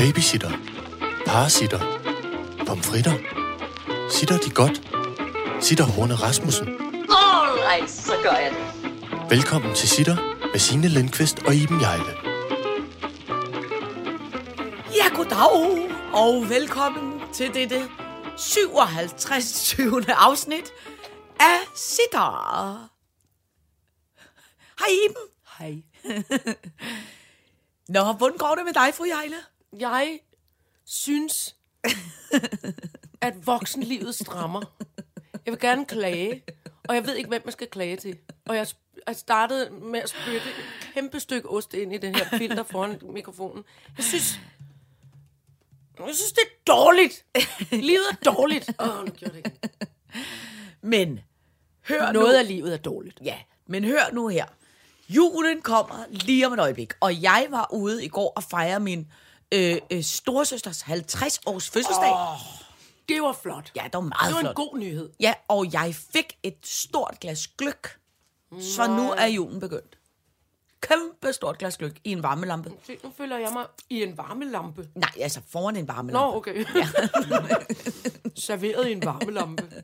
Babysitter. Parasitter. Pomfritter. Sitter de godt? Sitter Horne Rasmussen. Alright, så gør jeg det. Velkommen til Sitter med Signe Lindqvist og Iben Jejle. Ja, goddag, og velkommen til dette 57. 20. afsnit af Sitter. Hej Iben. Hej. Nå, hvordan går det med dig, fru Jejle? Jeg synes, at voksenlivet strammer. Jeg vil gerne klage, og jeg ved ikke, hvem man skal klage til. Og jeg, jeg startede med at spytte et kæmpe stykke ost ind i den her filter foran mikrofonen. Jeg synes, jeg synes, det er dårligt. Livet er dårligt. Åh, oh, nu gjorde det ikke. Men, hør Noget nu. af livet er dårligt. Ja, men hør nu her. Julen kommer lige om et øjeblik, og jeg var ude i går og fejre min øh, øh, storesøsters 50-års fødselsdag. Oh, Det var flot. ja, det var meget Det var flot. en god nyhed. Ja, og jeg fik et stort glas gløk. Så nu er julen begyndt. Kæmpe stort glas gløk i en varmelampe. Se, nu føler jeg mig i en varmelampe. Nej, altså foran en varmelampe. Nå, okay. Ja. Serveret i en varmelampe.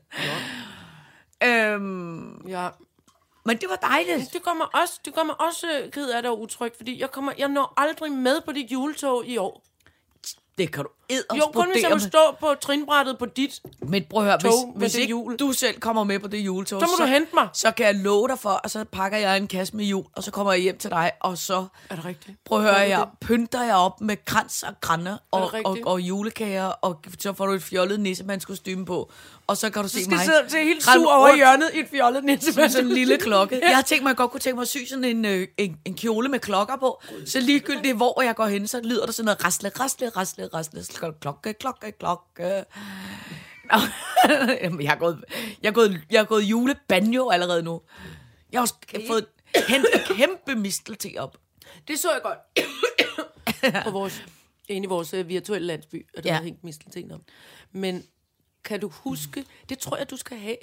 Øhm, Ja. Men det var dejligt. Det gør mig også, det gør mig også øh, ked af det og utryg, fordi jeg, kommer, jeg når aldrig med på dit juletog i år. Det kan du Jo, kun hvis jeg må stå på trinbrættet på dit. Men prøv at høre, tog hvis, hvis ikke jul. du selv kommer med på det juletog, Så må du hente mig. Så kan jeg love dig for, og så pakker jeg en kasse med jul, og så kommer jeg hjem til dig, og så Er det rigtigt? prøv at høre, jeg det? pynter jeg op med krans og grænne og, og, rigtigt? og, julekager, og så får du et fjollet nissemandskostyme på, og så kan du se Du skal mig sidde til helt sur over hjørnet i et fjollet nissemand. sådan en lille klokke. Jeg har tænkt mig, at jeg godt kunne tænke mig at sy sådan en, øh, en, en kjole med klokker på. Så ligegyldigt, hvor jeg går hen, så lyder der sådan noget rasle, rasle, rasle, rasle, klokke, klokke, klokke. Jamen, jeg har gået, jeg har gået, jeg har gået julebanjo allerede nu. Jeg har også fået hentet en kæmpe mistelte op. Det så jeg godt. på vores, inde i vores uh, virtuelle landsby, og der Ja. ja. hængt mistelten om. Men kan du huske, det tror jeg, du skal have,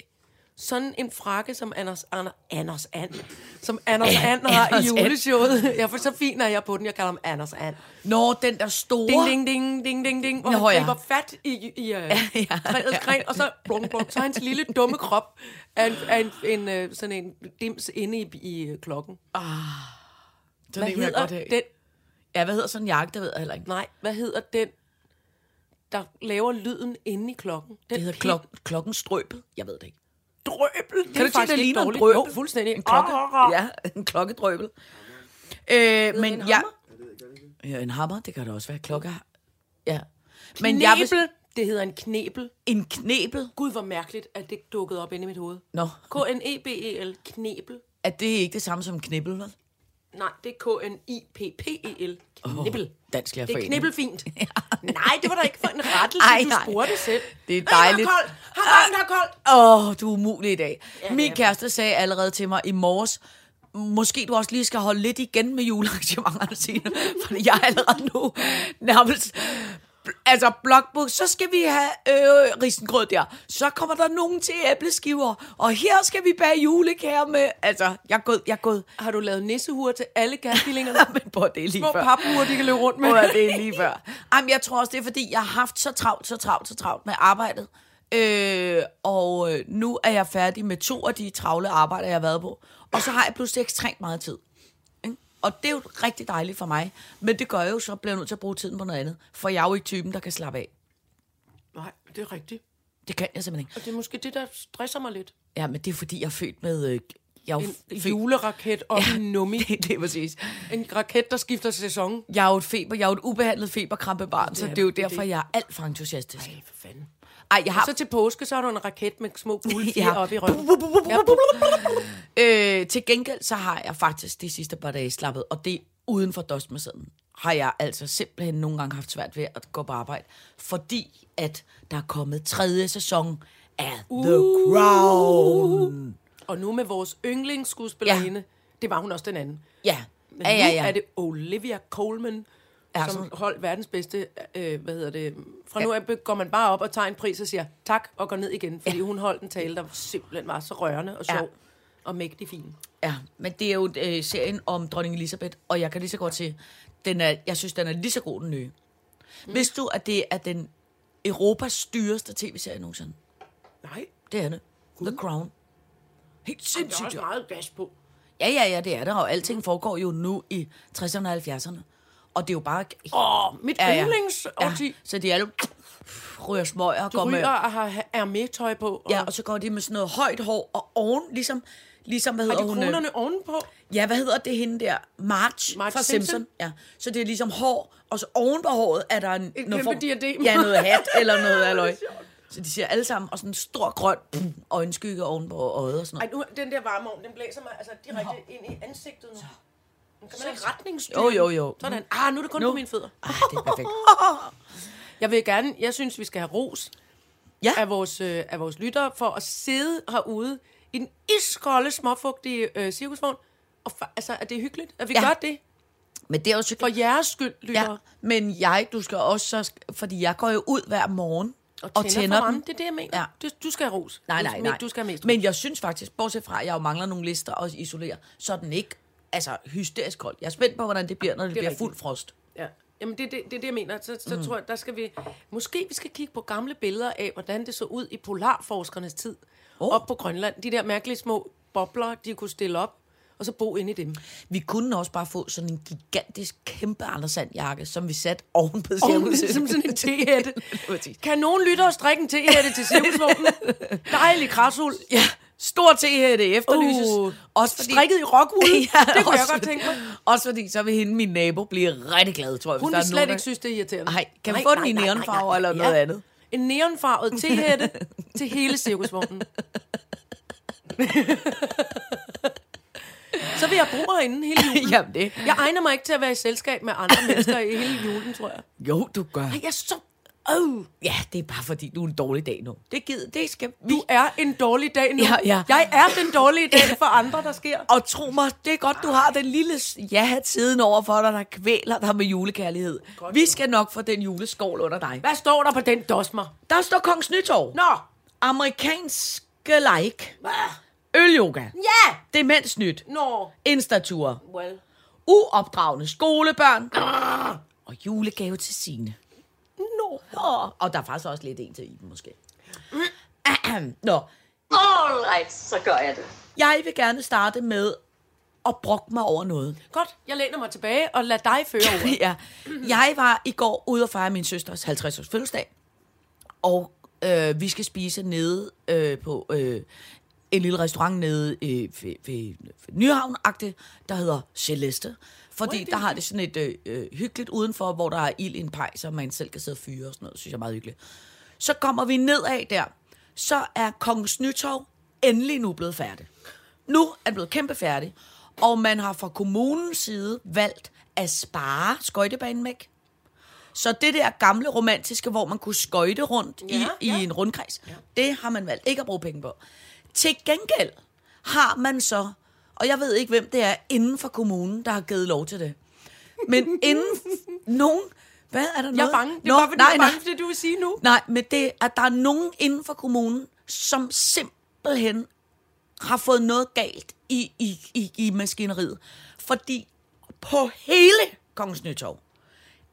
sådan en frakke, som Anders, Anders, Anders And, som Anders And har Anders i And. juleshowet. Jeg for så fin er jeg på den, jeg kalder ham Anders And. Når den der store... Ding, ding, ding, ding, ding, ding, hvor Nå, han ja. griber fat i, i, uh, ja, ja, træets gren, og så blunk, blunk, så er hans lille dumme krop er en, er en, en, øh, sådan en dims inde i, i øh, klokken. Den Hvad hedder den? Ja, hvad hedder sådan en jakke, det ved jeg heller ikke. Nej, hvad hedder den, der laver lyden inde i klokken? Den Det hedder klok, klokken strøbet. Jeg ved det ikke. drøbel. Det Kan du se, det ligner en drøbel? Jo, fuldstændig. En klokke. Ja, en klokkedrøbel. Øh, men en jeg... hammer? Ja, en hammer, det kan det også være. Klokke. Ja. Men jeg Knebel. vil... Det hedder en knebel. En knebel. Gud, hvor mærkeligt, at det dukkede op inde i mit hoved. Nå, K-N-E-B-E-L. Knebel. er det ikke det samme som knibbel, vel? Nej, det er K-N-I-P-P-E-L. Knebel. Oh, Dansk Det er Lærerforening. knebelfint. Nej, det var da ikke for en rettelse, Ej, du nej. spurgte selv. Det er Ej, dejligt. Har koldt. Har koldt. Åh, oh, du er umulig i dag. Ja, Min ja. kæreste sagde allerede til mig i morges, måske du også lige skal holde lidt igen med julearrangementerne, Signe, fordi jeg er allerede nu nærmest... Altså, blokbuk, så skal vi have øh, risengrød der. Så kommer der nogen til æbleskiver. Og her skal vi bage julekager med... Altså, jeg er gået... Jeg er gået Har du lavet nissehuer til alle gaskillingerne? men på det er lige Små før. paphuer, de kan løbe rundt med. At det er lige før. Jamen, jeg tror også, det er, fordi jeg har haft så travlt, så travlt, så travlt med arbejdet. Øh, og øh, nu er jeg færdig med to af de travle arbejder, jeg har været på. Og så har jeg pludselig ekstremt meget tid. Og det er jo rigtig dejligt for mig. Men det gør jeg jo så, bliver jeg nødt til at bruge tiden på noget andet. For jeg er jo ikke typen, der kan slappe af. Nej, det er rigtigt. Det kan jeg simpelthen ikke. Og det er måske det, der stresser mig lidt. Ja, men det er fordi, jeg er født med... Øh, jeg er En født- juleraket og Ja, en nummi. det, det er præcis. En raket, der skifter sæson. Jeg er jo et feber, jeg er jo et ubehandlet feberkrampebarn, så er det er jo er derfor, det. jeg er alt for entusiastisk. Ej, for fanden. Ej, jeg har Så til påske, så har du en raket med små gule fjer Ja. ja. op i røven. Øh, til gengæld så har jeg faktisk de sidste par dage slappet, og det uden for dosmersedlen, har jeg altså simpelthen nogle gange haft svært ved at gå på arbejde, fordi at der er kommet tredje sæson af The Crown. Og nu med vores yndlingsskuespillerinde, ja. det var hun også den anden. Ja, Men ja, ja, ja. er det Olivia Colman, Ja, ja, som holdt verdens bedste, øh, hvad hedder det, fra nu af går man bare op og tager en pris og siger tak og går ned igen, fordi ja. hun holdt en tale, der simpelthen var så rørende og sjov Ja. ja. og mægtig fin. Ja, men det er jo øh, serien om dronning Elisabeth, og jeg kan lige så godt se, den er, jeg synes, den er lige så god den nye. Mm. Vidste du, at det er den Europas dyreste tv-serie nogensinde? Nej, Det er det. The Crown. Helt der er sindssygt. også meget gas på. Ja, ja, ja, det er det, og alting foregår jo nu i 60'erne og 70'erne. Og det er jo bare... Åh, oh, mit Ja, ja. yndlingsårti. Ja, så de er jo ryger smøger, Du går med, ryger og har er med tøj på. Og ja, og så går de med sådan noget højt hår, og oven, ligesom, ligesom hvad har hedder de hun? øh, kronerne ovenpå? Ja, hvad hedder det hende der? March, Marge fra Simpson? Simpson. Ja, så det er ligesom hår, og så oven på håret er der en, Et kæmpe diadem. Ja, noget hat eller noget aløj. Så de siger alle sammen, og sådan en stor grøn øjenskygge oven på øjet og sådan Ej, noget. nu, den der varmeovn, den blæser mig altså direkte ind i ansigtet nu. Nu kan man ikke retningsstyre. Jo, jo, jo. Sådan. Ah, nu er det kun Nu. på mine fødder. Ah, det er perfekt. Jeg vil gerne, jeg synes, vi skal have ros Ja. af vores, øh, af vores lyttere for at sidde herude i den iskolde, småfugtige øh, cirkusvogn. Og fa- altså, at det er hyggeligt, at vi Ja. gør det. Men det er jo så For jeres skyld, lyttere. Ja, men jeg, du skal også, så, fordi jeg går jo ud hver morgen og, Og tænder, tænder for den. varmen. Det er det, jeg mener. Ja. Du, du skal have ros. Nej, nej, nej. Du skal have mest ros. Men jeg synes faktisk, bortset fra, at jeg jo mangler nogle lister og isolere, så den ikke altså, hysterisk kold. Jeg er spændt på, hvordan det bliver, når det, det bliver rigtigt. fuld frost. Ja. Jamen, det er det, det, det, jeg mener. Så, så mm. tror jeg, der skal vi... Måske vi skal kigge på gamle billeder af, hvordan det så ud i polarforskernes tid. Oh. Op på Grønland. De der mærkelige små bobler, de kunne stille op, og så bo inde i dem. Vi kunne også bare få sådan en gigantisk, kæmpe Anders Sand-jakke, som vi satte oven på cirkuset. som sådan en tehætte. Kan nogen lytte og strikke en tehætte til cirkusvognen? Dejlig krasul. Ja, stor tehætte efterlyses. Uh, også fordi, Strikket i rockwool. Ja, det kunne jeg også godt tænke mig. Også fordi, så vil hende, min nabo, blive rigtig glad, tror jeg. Hun hvis der er slet nogen, ikke synes, det er irriterende. Nej, kan vi få den i neonfarver eller noget andet? En neonfarvet tehætte til hele cirkusvognen. så vil jeg bo herinde hele julen. Jamen det. Jeg egner mig ikke til at være i selskab med andre mennesker i hele julen, tror jeg. Jo, du gør. Ej, jeg er så... Oh, Ja, det er bare fordi, du er en dårlig dag nu. Det, gider, det skal vi. du er en dårlig dag nu. Ja, ja. Jeg er den dårlige dag for andre, der sker. Og tro mig, det er godt, du har den lille ja tiden over for dig, der kvæler dig med julekærlighed. Godt, vi skal nok få den juleskål under dig. Hvad står der på den dosmer? Der står Kongens Nytorv. Nå, Amerikanske like. hvad? Ølyoga. Ja! Demensnyt. Nå, Instatur. well. Uopdragende skolebørn. Og julegave til sine. Nå. Og, der er faktisk også lidt en til Iben, måske. Nå, All right, så gør jeg det. jeg vil gerne starte med at brokke mig over noget. Godt, jeg læner mig tilbage og lader dig føre ordet. ja. Jeg var i går ude og fejre min søsters 50-års fødselsdag, og øh, vi skal spise nede øh, på øh, en lille restaurant nede øh, ved, ved, ved nyhavn der hedder Celeste. Fordi der har det sådan et øh, øh, hyggeligt udenfor, hvor der er ild i en pej, så man selv kan sidde og fyre og sådan noget. synes jeg er meget hyggeligt. Så kommer vi nedad der, så er Kongens Nytorv endelig nu blevet færdig. Nu er den blevet kæmpe færdig, og man har fra kommunens side valgt at spare skøjtebanen væk. Så det der gamle romantiske, hvor man kunne skøjte rundt Ja, i, ja. i en rundkreds, ja. det har man valgt ikke at bruge penge på. Til gengæld har man så, og jeg ved ikke, hvem det er inden for kommunen, der har givet lov til det. Men inden nogen... Hvad er der noget? Jeg er bange. Det er Nå, bare, fordi nej, jeg er bange for det, du vil sige nu. Nej, men det, at der er nogen inden for kommunen, som simpelthen har fået noget galt i, i, i, i maskineriet. Fordi på hele Kongens Nytorv,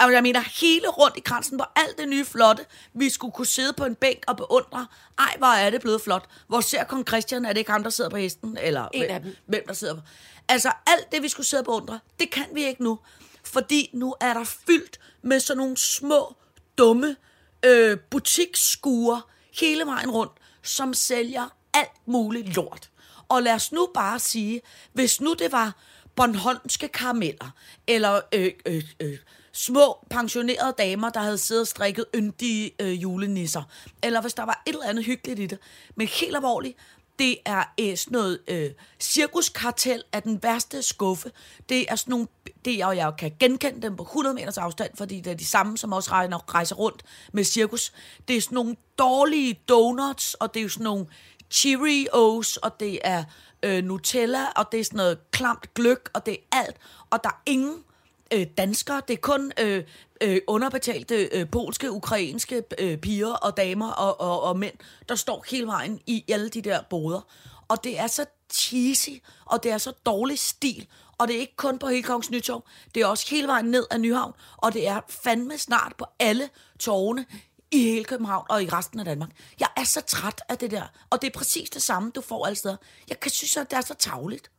altså jeg mener hele rundt i kransen på alt det nye flotte, vi skulle kunne sidde på en bænk og beundre, ej hvor er det blevet flot. Hvor ser kong Christian, er det ikke ham, der sidder på hesten? Eller En hvem, af dem. hvem der sidder på. Altså alt det, vi skulle sidde og beundre, det kan vi ikke nu. Fordi nu er der fyldt med sådan nogle små, dumme øh, butiksskuer hele vejen rundt, som sælger alt muligt lort. Og lad os nu bare sige, hvis nu det var Bornholmske karameller, eller øh, øh, øh, små pensionerede damer, der havde siddet og strikket yndige øh, julenisser, eller hvis der var et eller andet hyggeligt i det. Men helt alvorligt, det er øh, sådan noget øh, cirkuskartel af den værste skuffe. Det er sådan nogle, det er, og jeg kan genkende dem på 100 meters afstand, fordi det er de samme, som også rejser, rejser rundt med cirkus. Det er sådan nogle dårlige donuts, og det er jo sådan nogle Cheerios, og det er øh, Nutella, og det er sådan noget klamt gløk, og det er alt. Og der er ingen øh, danskere, det er kun øh, øh, underbetalte øh, polske, ukrainske øh, piger og damer og, og, og mænd, der står hele vejen i alle de der boder. Og det er så cheesy, og det er så dårlig stil, Og det er ikke kun på hele Kongens Nytorv. Det er også hele vejen ned ad Nyhavn. Og det er fandme snart på alle tårne i hele København og i resten af Danmark. Jeg er så træt af det der. Og det er præcis det samme, du får alle steder. Jeg kan synes, at det er så tavligt.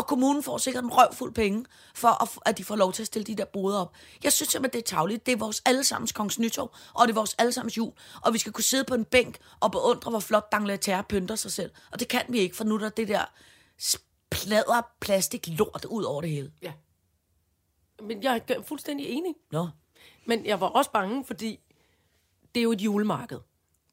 Og kommunen får sikkert en røvfuld penge, for at, at de får lov til at stille de der boder op. Jeg synes simpelthen, det er tavligt. Det er vores allesammens kongens nytår, og det er vores allesammens jul. Og vi skal kunne sidde på en bænk og beundre, hvor flot Dangleterre pynter sig selv. Og det kan vi ikke, for nu er der det der plader plastik lort ud over det hele. Ja. Men jeg er fuldstændig enig. Nå. Men jeg var også bange, fordi det er jo et julemarked.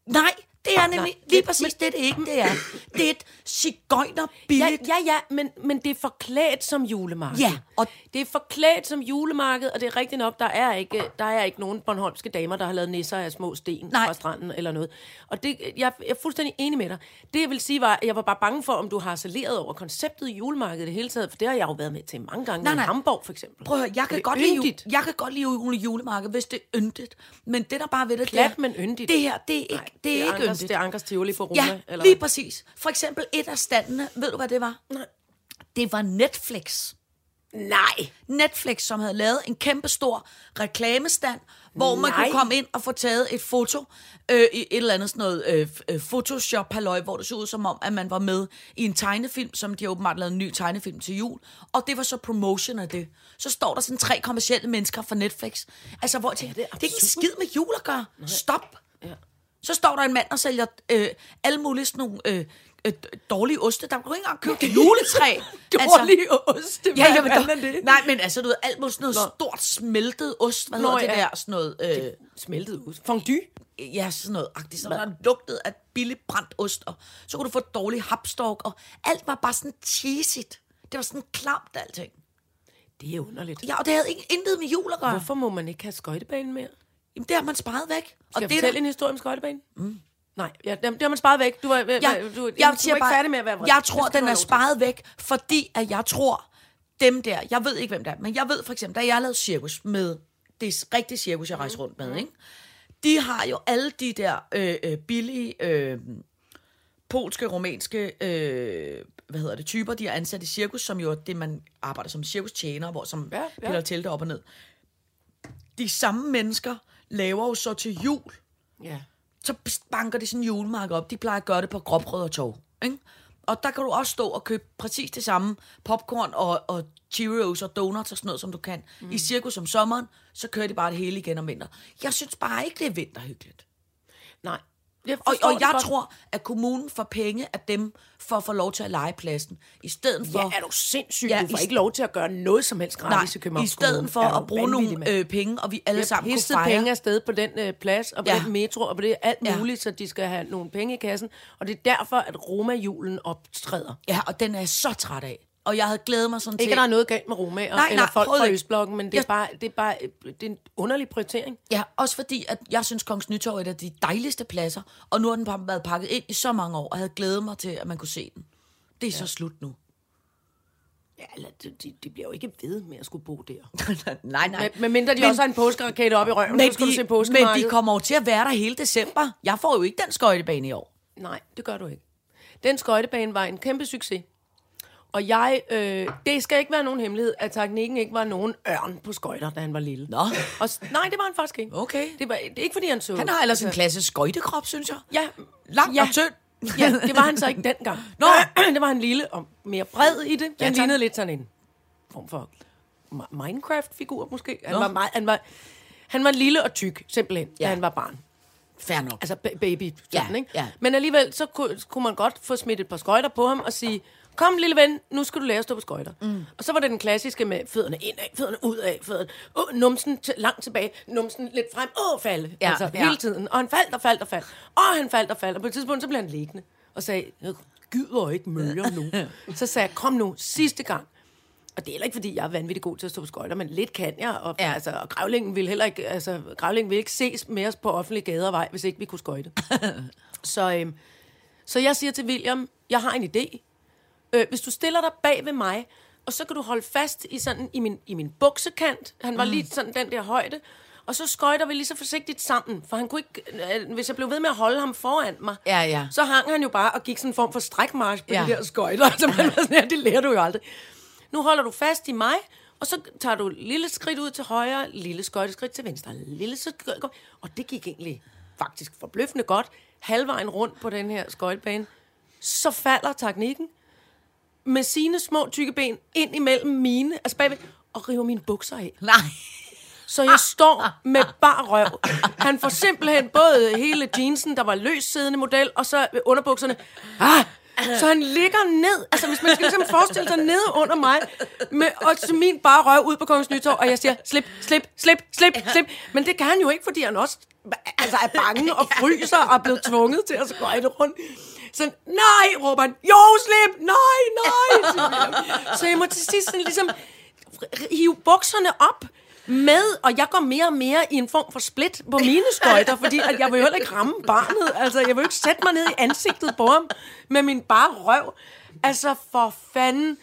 Nej, det er nemlig Nej, lige det- præcis men- det, det ikke det er. Det er et cigøjner Ja, ja, ja, men, men det er forklædt som julemarked. Ja, og- det er forklædt som julemarked, og det er rigtigt nok, der er ikke, der er ikke nogen Bornholmske damer, der har lavet nisser af små sten Nej. fra stranden eller noget. Og det, jeg, jeg er fuldstændig enig med dig. Det jeg vil sige var, jeg var bare bange for, om du har saleret over konceptet i julemarkedet i det hele taget, for det har jeg jo været med til mange gange Nej, i. Hamburg for eksempel. Prøv at høre, jeg kan, godt lide, yndigt. jule- jeg kan godt lide jule julemarked, hvis det er yndigt. Men det der bare ved det, Klat, det er, men yndigt. Det her, det er ikke, Nej, det er ikke Ankers. Det er Ankers Tivoli for Roma. Ja, eller lige præcis. For eksempel et af standene, ved du hvad det var? Nej. Det var Netflix. Nej. Netflix, som havde lavet en kæmpe stor reklamestand, hvor man Nej. kunne komme ind og få taget et foto øh, i et eller andet sådan noget øh, øh, photoshop halløj, hvor det så ud som om, at man var med i en tegnefilm, som de har åbenbart lavet en ny tegnefilm til jul. Og det var så promotion af det. Så står der sådan tre kommersielle mennesker fra Netflix. Altså, hvor jeg tænker, det, er det er ikke en skid med jul at gøre. Stop. Ja. Så står der en mand og sælger øh, alle mulige sådan nogle øh, øh, dårlige oste. Der du ikke engang købe et juletræ. Dårlige oste, Ja, ja, men, er det? Nej, men altså, du ved, alt muligt sådan noget Nå. stort smeltet ost. Hvad Nå, hedder det ja. der? Sådan noget, øh, Smeltet ud. Fondue. ja, sådan noget agtigt, som der lugtede af billig brændt ost. Og så kunne du få dårlig hapstork, og alt var bare sådan cheesigt. Det var sådan klamt, alting. Det er underligt. Ja, og det havde ikke intet med jul at gøre. Hvorfor må man ikke have skøjtebanen mere? Jamen, det har man sparet væk. Skal og jeg det er fortælle der- en historie om skøjtebanen? Mm. Nej, ja, det, har man sparet væk. Du var, ja, du, du, jeg du var ikke bare, færdig med at være vred. Jeg tror, den er sparet væk, fordi at jeg tror, dem der, jeg ved ikke, hvem det er, men jeg ved for eksempel, da jeg lavede cirkus med, det er rigtigt cirkus, jeg rejser rundt med, ikke? De har jo alle de der øh, øh, billige, øh, polske, romanske, øh, hvad hedder det, typer, de har ansat i cirkus, som jo er det, man arbejder som cirkustjener, hvor som ja. ja. piller telte op og ned. De samme mennesker laver jo så til jul, Ja. så banker de sådan en julemarked op. De plejer at gøre det på Gråbrød og Torv. Ikke? Og der kan du også stå og købe præcis det samme popcorn og, og Cheerios og donuts og sådan noget, som du kan. Mm. I cirkus om sommeren, så kører de bare det hele igen om vinter. Jeg synes bare ikke, det er vinterhyggeligt. Nej. Jeg Og, og jeg godt. tror, at kommunen får penge af dem for at få lov til at lege pladsen. I stedet for... Ja, er du sindssyg? Ja, du får ikke lov til at gøre noget som helst Nej, gratis i København. i stedet for at bruge nogle øh, penge, og vi alle sammen kunne fejre. penge afsted på den øh, plads, og på Ja. ja. den metro, og på det alt Ja. muligt, så de skal have nogle penge i kassen. Og det er derfor, at Roma-julen optræder. Ja, og den er jeg så træt af. Og jeg havde glædet mig sådan Ikke, til... at der er noget galt med Roma Nej, eller nej, folk fra ikke. Østblokken, men det er, Jeg- bare, det, er bare det er en underlig prioritering. Ja, også fordi, at jeg synes, Kongens Nytorv er et af de dejligste pladser, og nu har den bare været pakket ind i så mange år, og jeg havde glædet mig til, at man kunne se den. Det er ja. så slut nu. Ja, eller de, de, de bliver jo ikke ved med at skulle bo der. nej, nej. Med, med mindre de Men- også har en påskerakete op i røven, Men så skal du se de, men de kommer jo til at være der hele december. Jeg får jo ikke den skøjtebane i år. Nej, det gør du ikke. Den skøjtebane var en kæmpe succes. Og jeg, øh, det skal ikke være nogen hemmelighed, at teknikken ikke var nogen ørn på skøjter, da han var lille. Nå. Og, nej, det var han faktisk ikke. Okay. Det, var, det er ikke, fordi han så... Han har ellers en klasse skøjtekrop, synes jeg. Ja, Lang ja. og tynd. ja, det var han så ikke dengang. Nå. det var han lille og mere bred i det. Ja, Han tak. lignede lidt sådan en form for Mi- Minecraft-figur, måske. Han Nå. var, meget, han, var, han var lille og tyk, simpelthen, ja. Da han var barn. Fair nok. Altså ba- baby, Ja, ikke? ja. Men alligevel, så kunne, kunne man godt få smidt et par skøjter på ham og sige, kom lille ven, nu skal du lære at stå på skøjter. Mm. Og så var det den klassiske med fødderne indad, fødderne udad, fødderne, åh, numsen til, langt tilbage, numsen lidt frem, åh, falde. Ja, altså ja. hele tiden. Og han faldt og faldt og faldt. Og han faldt og faldt. Og på et tidspunkt, så blev han liggende og sagde, jeg gider ikke møger nu. så sagde jeg, kom nu, sidste gang. Og det er heller ikke, fordi jeg er vanvittig god til at stå på skøjter, men lidt kan jeg. Og, ja. Altså, og grævlingen vil heller ikke, altså, grævlingen vil ikke ses med os på offentlige gader og vej, hvis ikke vi kunne skøjte. så, øhm, så jeg siger til William, jeg har en idé. Øh, hvis du stiller dig bag ved mig, og så kan du holde fast i, sådan, i, min, i min buksekant. Han var mm. lige sådan den der højde. Og så skøjter vi lige så forsigtigt sammen. For han kunne ikke, øh, hvis jeg blev ved med at holde ham foran mig, Ja, ja. så hang han jo bare og gik sådan en form for strækmarsch på ja. Ja. de der skøjter. Så man var sådan her, det lærer du jo aldrig. nu holder du fast i mig, og så tager du lille skridt ud til højre, lille skøjteskridt til venstre, lille skridt, og det gik egentlig faktisk forbløffende godt, halvvejen rundt på den her skøjtebane. Så falder teknikken med sine små tykke ben ind imellem mine, altså bagved, og river mine bukser af. Nej. Så jeg står med bar røv. Han får simpelthen både hele jeansen, der var løs siddende model, og så underbukserne. Ah! Så han ligger ned, altså hvis man skal ligesom forestille sig ned under mig, med, og så min bare røv ud på Kongens Nytorv, og jeg siger, slip, slip, slip, slip, slip. Men det kan han jo ikke, fordi han også altså, er bange og fryser og er blevet tvunget til at skøjte rundt. Så nej, råber han, jo, slip, nej, nej. Så jeg må til sidst sådan ligesom hive bukserne op, med, og jeg går mere og mere i en form for split på mine skøjter, fordi at jeg vil jo heller ikke ramme barnet. Altså, jeg vil jo ikke sætte mig ned i ansigtet på ham med min bare røv. Altså, for fanden.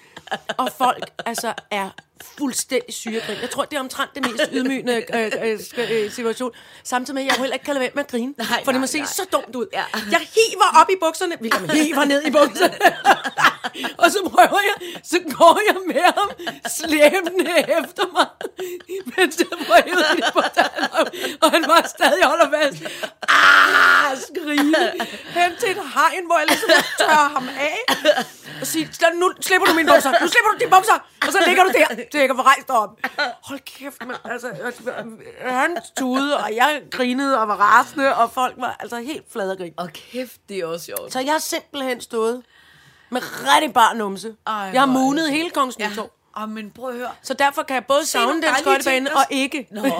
Og folk altså, er fuldstændig syregrin. Jeg tror, det er omtrent det mest ydmygende øh, øh, øh, situation. Samtidig med, at jeg heller ikke kan lade være med at grine. Nej, for det må se nej. så dumt ud. Ja. Jeg hiver op i bukserne. William hiver ned i bukserne. og så prøver jeg, så går jeg med ham slæbende efter mig. Men så får jeg ud på og han var stadig holder fast. Ah, skrige. Hen til et hegn, hvor jeg ligesom tørrer ham af. Og sige, "Slå- nu slipper du mine bukser. Nu slipper du dine bukser. Og så ligger du der, til jeg kan få rejst op. Hold kæft, man. Altså, han tude, og jeg grinede og var rasende, og folk var altså helt flade grin. Og kæft, det er også sjovt. Så jeg har simpelthen stået med rigtig bar numse. Ej, jeg har munet hele Kongens Ja. Nytorv. Oh, men prøv at høre. Så derfor kan jeg både savne den skøjtebane og ikke. Nå. det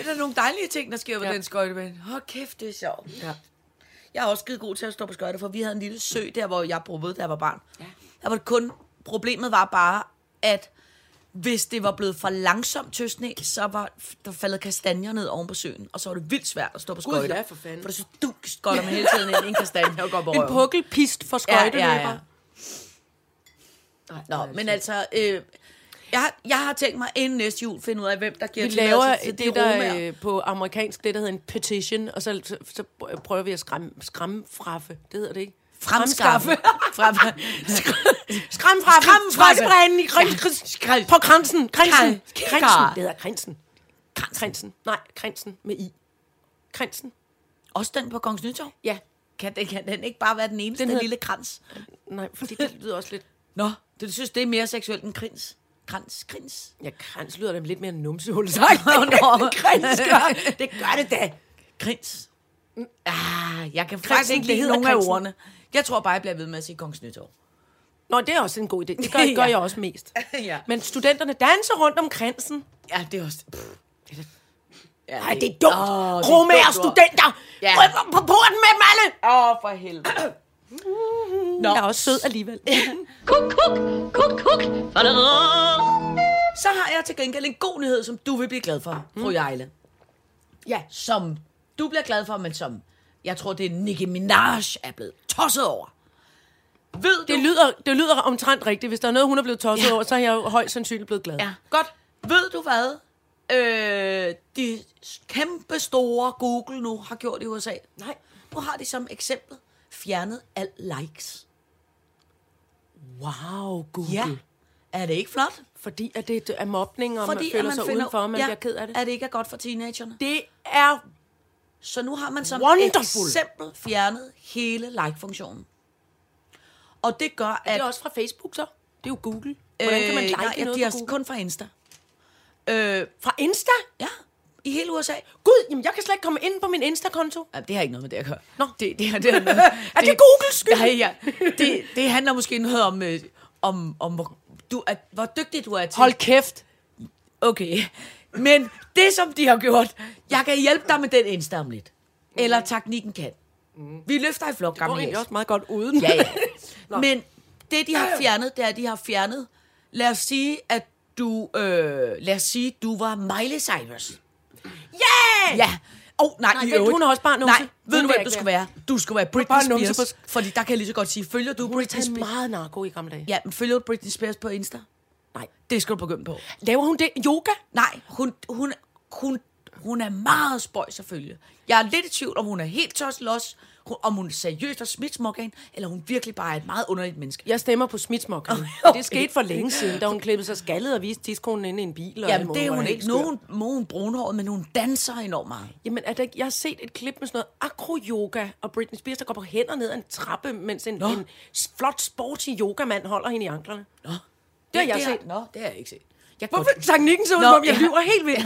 er da nogle dejlige ting, der sker på Ja. den skøjtebane. Hold kæft, det er sjovt. Ja. Jeg er også skide god til at stå på skøjter, for vi havde en lille sø der, hvor jeg boede, da jeg var barn. Ja. Der var det kun, problemet var bare, at hvis det var blevet for langsomt til sne, så var der faldet kastanjer ned oven på søen, og så var det vildt svært at stå på Gud, skøjter. ja, for fanden. For det så du skøjter man hele tiden ind i en kastanje og går på En røven. pukkelpist for skøjteløber. Nå, men altså, øh, jeg, har- jeg har tænkt mig inden næste jul finde ud af, hvem der giver Vi laver tilladelse til det, de romaer. der øh, på amerikansk, det der hedder en petition, og så, så, så prøver vi at skræmme, skræmme fraffe. Det hedder det ikke? Fremskaffe. Frem- Skræm fra Skræm fra- Skræmbranden i krins, på kransen. Kransen. Kran- Kransen. Det hedder kransen. Kransen. Nej, kransen med i. Kransen. Også den på Kongens Nytorv? Ja. Kan den, kan den ikke bare være den eneste Den hedder- lille krans? Nej, fordi det lyder også lidt... Nå, det synes det er mere seksuelt end krins. Krans, krins. Ja, krans lyder da lidt mere numsehul nå. krans gør. Det gør det da. Krins. Ah, jeg kan faktisk ikke lide nogen af ordene. Jeg tror bare, jeg bliver ved med at sige Kongens Nytorv. Nå, det er også en god idé. Det gør, gør Ja. jeg også mest. Ja. Men studenterne danser rundt om kransen. Ja, det er også... Pff. Ja, det er dumt. Oh, det er Romager dumt ord. studenter. Ja. Ryk på porten med dem alle. Åh, for helvede. Nå, Jeg er også sød alligevel. Kuk, kuk, kuk, kuk. så har jeg til gengæld en god nyhed, som du vil blive glad for, fru Jejle. Ja. Som du bliver glad for, men som jeg tror, det er Nicki Minaj er blevet tosset over. Ved Det du... lyder, det lyder omtrent rigtigt. Hvis der er noget, hun er blevet tosset Ja. over, så er jeg jo højst sandsynligt blevet glad. Ja, godt. Ved du hvad? Øh, de kæmpe store Google nu har gjort i USA. Nej. Nu har de som eksempel fjernet al likes. Wow, Google. Ja. Er det ikke flot? Fordi at det er mobning, og Fordi man føler sig udenfor, og man ja, bliver ked af det. Er det ikke er godt for teenagerne? Det er... Så nu har man som Wonderful. eksempel fjernet hele like-funktionen. Og det gør, Det at... er også fra Facebook, så. Det er jo Google. Hvordan kan man like Øh, nej, noget de er kun fra Insta. Øh, Fra Insta? ja, i hele USA. Gud, jamen jeg kan slet ikke komme ind på min Insta-konto. Ja, det har ikke noget med det at gøre. Nå. Det, det, det, er, noget, Er det Googles skyld? Nej, ja. Det, det handler måske noget om, øh, om, om hvor, du er, hvor dygtig du er til. Hold kæft. Okay. Men det, som de har gjort, jeg kan hjælpe dig med den Insta om lidt. Eller teknikken kan. Vi løfter i flok, Det går egentlig hæs. også meget godt uden. Ja, ja. Men det, de har fjernet, det er, at de har fjernet... Lad os sige, at du... Øh, lad os sige, du var Miley Cyrus. Yeah! Ja. Åh, oh, nej, Nej, i vent, øvrigt. hun er også bare numse. Nej, Hun ved du, vil hvem du ikke skulle være? Du skulle være Britney Bare numse Spears. Fordi der kan jeg lige så godt sige, følger du Britney Spears? meget narko i gamle dage. Ja, men følger du Britney Spears på Insta? Nej. Det skal du begynde på. Laver hun det? Yoga? Nej, hun, hun, hun, hun er meget spøjs følge. Jeg er lidt i tvivl, om hun er helt tosset los. om hun seriøst har smidt en, eller hun virkelig bare er et meget underligt menneske. Jeg stemmer på Smitsmokkerne. Okay. Det skete for længe siden, da hun klippede sig skaldet og viste tidskonen inde i en bil. Og Jamen, det er hun ikke. Er er hun brunhåret, men hun danser enormt meget. Jamen, er der, jeg har set et klip med sådan noget akro-yoga, og Britney Spears, der går på hænder ned ad en trappe, mens en, en flot, sporty yogemand holder hende i anklerne. Nå. Det har jeg set. Nå, det har jeg ikke set. Jeg Hvorfor teknikken så ud, som om jeg ja. lyver helt vildt?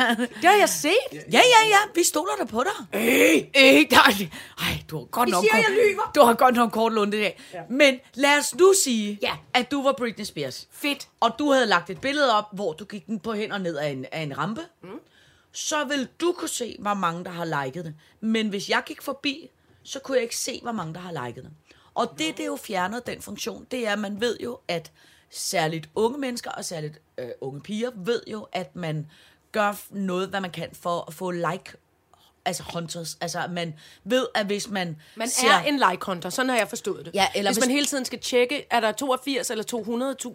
Det har jeg set. Ja, ja, ja, vi stoler der på dig. Øh, øh, nej, ej, du har godt nok... siger, kort- jeg lyver. Du har godt nok kort lunde i dag. Ja. Men lad os nu sige, Ja. at du var Britney Spears. Fedt. Og du havde lagt et billede op, hvor du gik den på hænder ned af en, af en rampe. Mm. Så vil du kunne se, hvor mange, der har liket det. Men hvis jeg gik forbi, så kunne jeg ikke se, hvor mange, der har liket det. Og det, det er jo fjernet, den funktion, det er, at man ved jo, at særligt unge mennesker og særligt øh, unge piger ved jo, at man gør noget, hvad man kan for at få like altså hunters. Altså, at man ved, at hvis man, Man ser, er en like-hunter, sådan har jeg forstået det. Ja, eller hvis, hvis- man hele tiden skal tjekke, er der 82 eller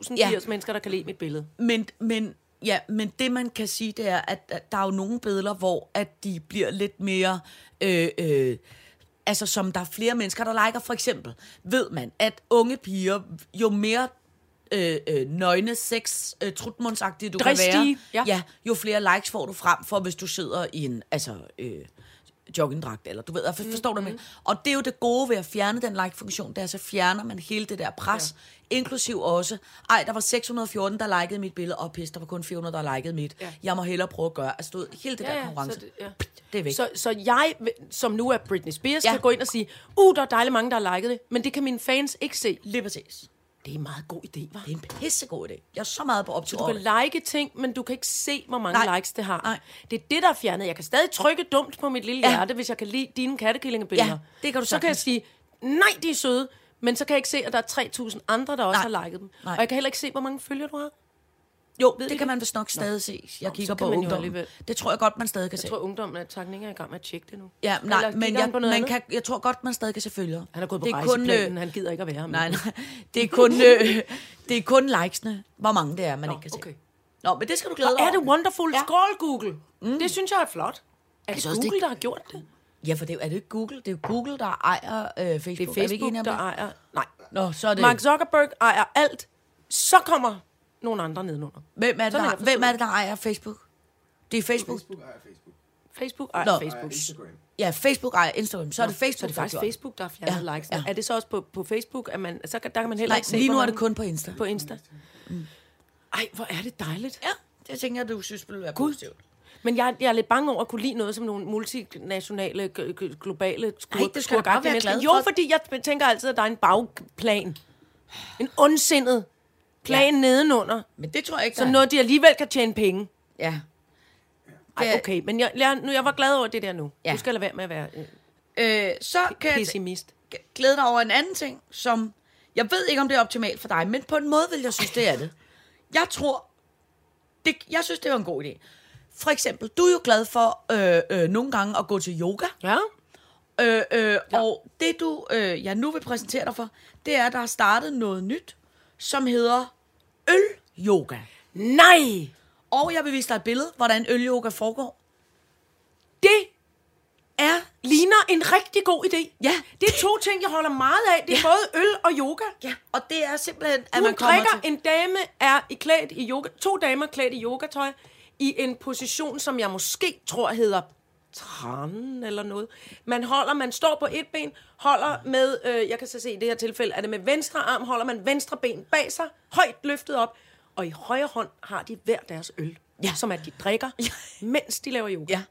200.000 Ja. 80 mennesker, der kan lide mit billede. Men, men, ja, men det, man kan sige, det er, at, at der er jo nogle billeder, hvor at de bliver lidt mere... Øh, øh, altså, som der er flere mennesker, der liker. For eksempel ved man, at unge piger, jo mere øh, øh, nøgne, sex, øh, trutmundsagtige du Dristige, kan være, ja. ja, jo flere likes får du frem for, hvis du sidder i en, altså, øh, joggingdragt, eller du ved, for, forstår du mig? Og det er jo det gode ved at fjerne den like-funktion, det er, så fjerner man hele det der pres, ja. inklusiv også, ej, der var 614, der likede mit billede, og pis, der var kun 400, der likede mit. Ja. Jeg må hellere prøve at gøre, altså du ved, hele det der konkurrence, så det, ja. det er væk. Så, så jeg, som nu er Britney Spears, ja. Ja. kan gå ind og sige, uh, der er dejligt mange, der har liket det, men det kan mine fans ikke se. Lige præcis. Det er en meget god idé, hva'? Det er en pissegod idé. Jeg er så meget på optur Du over kan like ting, men du kan ikke se, hvor mange Nej. likes det har. Nej. Det er det, der er fjernet. Jeg kan stadig trykke dumt på mit lille Ja. hjerte, hvis jeg kan lide dine kattekillingebilleder. Ja, det kan du Så kan jeg sagtens. sige, nej, de er søde, men så kan jeg ikke se, at der er 3.000 andre, der også Nej. har liket dem. Nej. Og jeg kan heller ikke se, hvor mange følger du har. Jo, Ved I det det? kan man vist nok stadig se. Jeg kigger så på ungdommen. Det tror jeg godt, man stadig kan se. Jeg tror, ungdommen er takning er i gang med at tjekke det nu. Ja, nej, Eller men kigger jeg, man andet? kan, jeg tror godt, man stadig kan se følgere. Han er gået på Det er kun, øh, han gider ikke at være her. Nej, nej. Det er kun, øh, det er kun likesene, hvor mange det er, man Nå, ikke kan se. okay. Nå, men det skal du glæde Og dig er det wonderful? Ja. Skål, Google. Mm. Det synes jeg er flot. Er det Google, der har gjort det? Ja, for det er, er det ikke Google? Det er Google, der ejer øh, Facebook. Det er vi ikke enige Facebook, om der ejer... Nej. Nå, så er det... Mark Zuckerberg ejer alt. Så kommer nogle andre nedenunder. hvem, er det, der, hvem er det, der ejer Facebook? Det er Facebook. Facebook ejer Facebook. Facebook ejer Nå. Facebook. Instagram. Ja, Facebook ejer Instagram. Så er det Facebook, Så er det faktisk gjort Facebook, der har fjernet Ja, likes. ja. Er det så også på, på Facebook, at man, så kan, der kan man heller Nej, ikke se, lige nu er det kun på Insta. på Insta? Ej, hvor er det dejligt. Ja, det tænker jeg, du synes ville være Gud. positivt. Men jeg, jeg er lidt bange over at kunne lide noget som nogle multinationale, globale skur, Ej, det skal du bare være glad Jo, for. fordi jeg tænker altid, at der er en bagplan. En ondsindet plan ja. nedenunder. Men det tror jeg ikke, Så noget, de alligevel kan tjene penge. Ja. Ej, okay, men jeg, jeg, nu, jeg var glad over det der nu. Ja. Du skal lade være med at være øh, Øh, så kan jeg pessimist. t- glæde dig over en anden ting, som... Jeg ved ikke, om det er optimalt for dig, men på en måde vil jeg synes, det er det. Jeg tror... Det, jeg synes, det var en god idé. For eksempel, du er jo glad for øh, øh, nogle gange at gå til yoga. Ja? Øh, øh, ja. Og det, du øh, jeg nu vil præsentere dig for, det er, at der er startet noget nyt, som hedder øl-yoga. Nej! Og jeg vil vise dig et billede, hvordan øl-yoga foregår. Det Er ligner en rigtig god idé. Ja. Det er to ting, jeg holder meget af. Det er Ja. både øl og yoga. Ja, og det er simpelthen, at Hun man kommer drikker, til... en dame er i klædt i yoga, to damer klædt i yogatøj, i en position, som jeg måske tror hedder tran eller noget. Man holder, man står på et ben, holder med, øh, jeg kan så se i det her tilfælde, er det med venstre arm, holder man venstre ben bag sig, højt løftet op, og i højre hånd har de hver deres øl, Ja. som at de drikker, mens de laver yoga. Ja,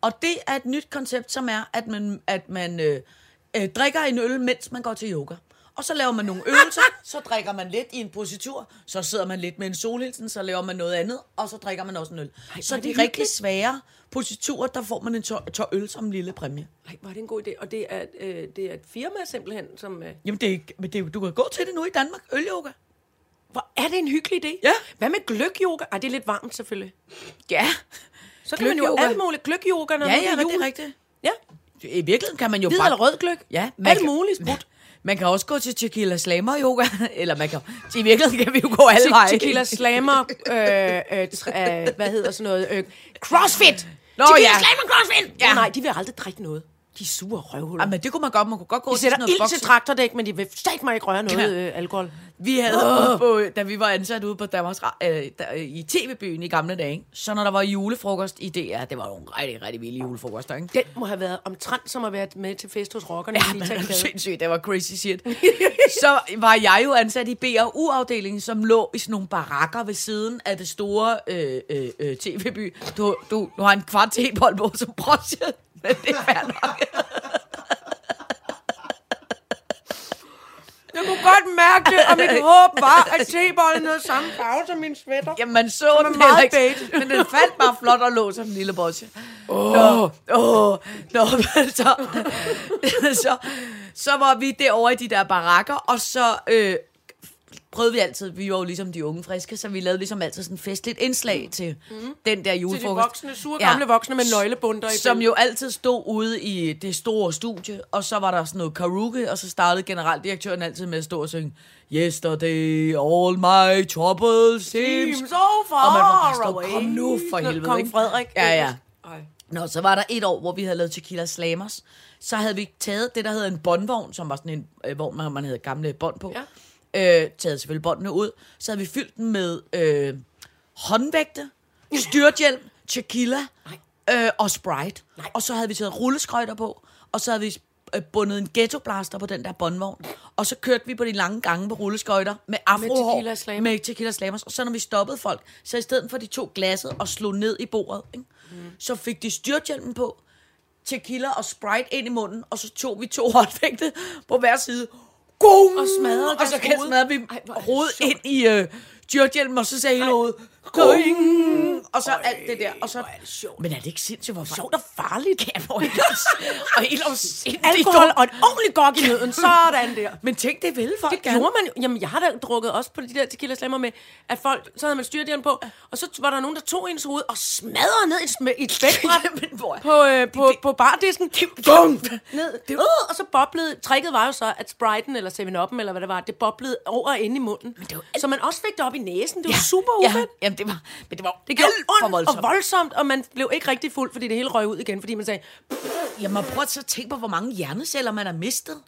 og det er et nyt koncept, som er, at man, at man øh, øh, drikker en øl, mens man går til yoga. Og så laver man nogle øvelser, så drikker man lidt i en positur, så sidder man lidt med en solhilsen, så laver man noget andet, og så drikker man også en øl. Ej, så er de rigtig svære positurer, der får man en tør, tør øl som en lille præmie. Ej, var det en god idé. Og det er, øh, det er et firma simpelthen, som... Øh, Jamen, det er, men det er, du kan gå til det nu i Danmark, øl-yoga. hvor er det en hyggelig idé? Ja. Hvad med gløk-yoga? Ej, det er lidt varmt selvfølgelig. Ja, Så kan man jo alt muligt. Gløk-yoga, når ja, ja, er det er rigtigt. Ja. I virkeligheden kan man jo Hvid bare... eller rød gløk? Ja, Alt kan- muligt sprut. Man kan også gå til tequila slammer yoga, eller man kan... I virkeligheden kan vi jo gå alle veje. Tequila slammer, øh, øh, øh, hvad hedder sådan noget, øh, crossfit! Nå, Tequila ja. slammer crossfit! Ja. Ja. Oh, nej, de vil aldrig drikke noget. De sure røvhuller. Ja, men det kunne man godt. Man kunne godt gå de til sætter noget ild til traktordæk, men de vil sat mig ikke røre noget Ja. øh, alkohol. Vi havde oh. på, da vi var ansat ude på Danmarks øh, der, øh, i TV-byen i gamle dage, ikke? så når der var julefrokost i DR, det var jo en rigtig, rigtig vilde julefrokoster, ikke? Den må have været omtrent som at være med til fest hos rockerne. Ja, i men det sindssygt, det var crazy shit. så var jeg jo ansat i BRU-afdelingen, som lå i sådan nogle barakker ved siden af det store øh, øh, øh, TV-by. Du, du, du har en kvart tebold på som brosje, men det er fair nok. Jeg kunne godt mærke det, og mit håb var, at tebollen havde samme farve som min sweater. Jamen, man så den meget heller ikke, men den faldt bare flot og lå som en lille brosje. Åh, oh. oh, nå, så, så, så var vi derovre i de der barakker, og så øh, prøvede vi altid, vi var jo ligesom de unge friske, så vi lavede ligesom altid sådan festligt indslag til mm. den der Til de julefrokost. voksne, sure gamle voksne med nøglebunder i Som jo altid stod ude i det store studie, og så var der sådan noget karaoke, og så startede generaldirektøren altid med at stå og synge Yesterday, all my troubles seems... So far Og man var bare away. kom nu for helvede, Kong ikke? Frederik. Ja, ja. Ej. Nå, så var der et år, hvor vi havde lavet Tequila Slammers. Så havde vi taget det, der hedder en båndvogn, som var sådan en, øh, hvor man, man havde gamle bånd på. Ja. Øh, taget selvfølgelig båndene ud. Så havde vi fyldt den med øh, håndvægte, styrthjelm, tequila øh, og Sprite. Nej. Og så havde vi taget rulleskøjter på, og så havde vi øh, bundet en ghettoblaster på den der båndvogn. Og så kørte vi på de lange gange på rulleskøjter med afrohår. tequila slammer. Med tequila slammers. Og så når vi stoppede folk, så i stedet for de to glasset og slog ned i bordet, ikke? Mm. så fik de styrthjelmen på, tequila og Sprite ind i munden, og så tog vi to håndvægte på hver side. Gung! Og smadrede Og så kan smadrede vi hovedet ind i øh, styrthjelmen, og så sagde hele hovedet, Going! Og så alt det der. Og så, er det sjovt. Men er det ikke sindssygt, hvor Sjovt og farligt. Ja, hvor er også- og helt afsindigt Alkohol og et ordentligt gok i nøden. Sådan der. Men tænk, det vil folk Det gerne. gjorde man. Jamen, jeg har da drukket også på de der tequila slammer med, at folk, så havde man styrthjelm på, og så var der nogen, der tog ens hoved og smadrede ned i et, sm- i et spækbræt på, øh, på, på bardisken. Bum! Ned. det- Øh, og så boblede, tricket var jo så, at Sprite'en eller 7-Up'en, eller hvad det var, det boblede over ind i munden. Men det var Så man også fik det op i næsen. Det var super ja, det var, men det var Det gjorde ondt voldsomt. og voldsomt, og man blev ikke rigtig fuld, fordi det hele røg ud igen, fordi man sagde, Jamen, prøv at så tænke på, hvor mange hjerneceller man har mistet.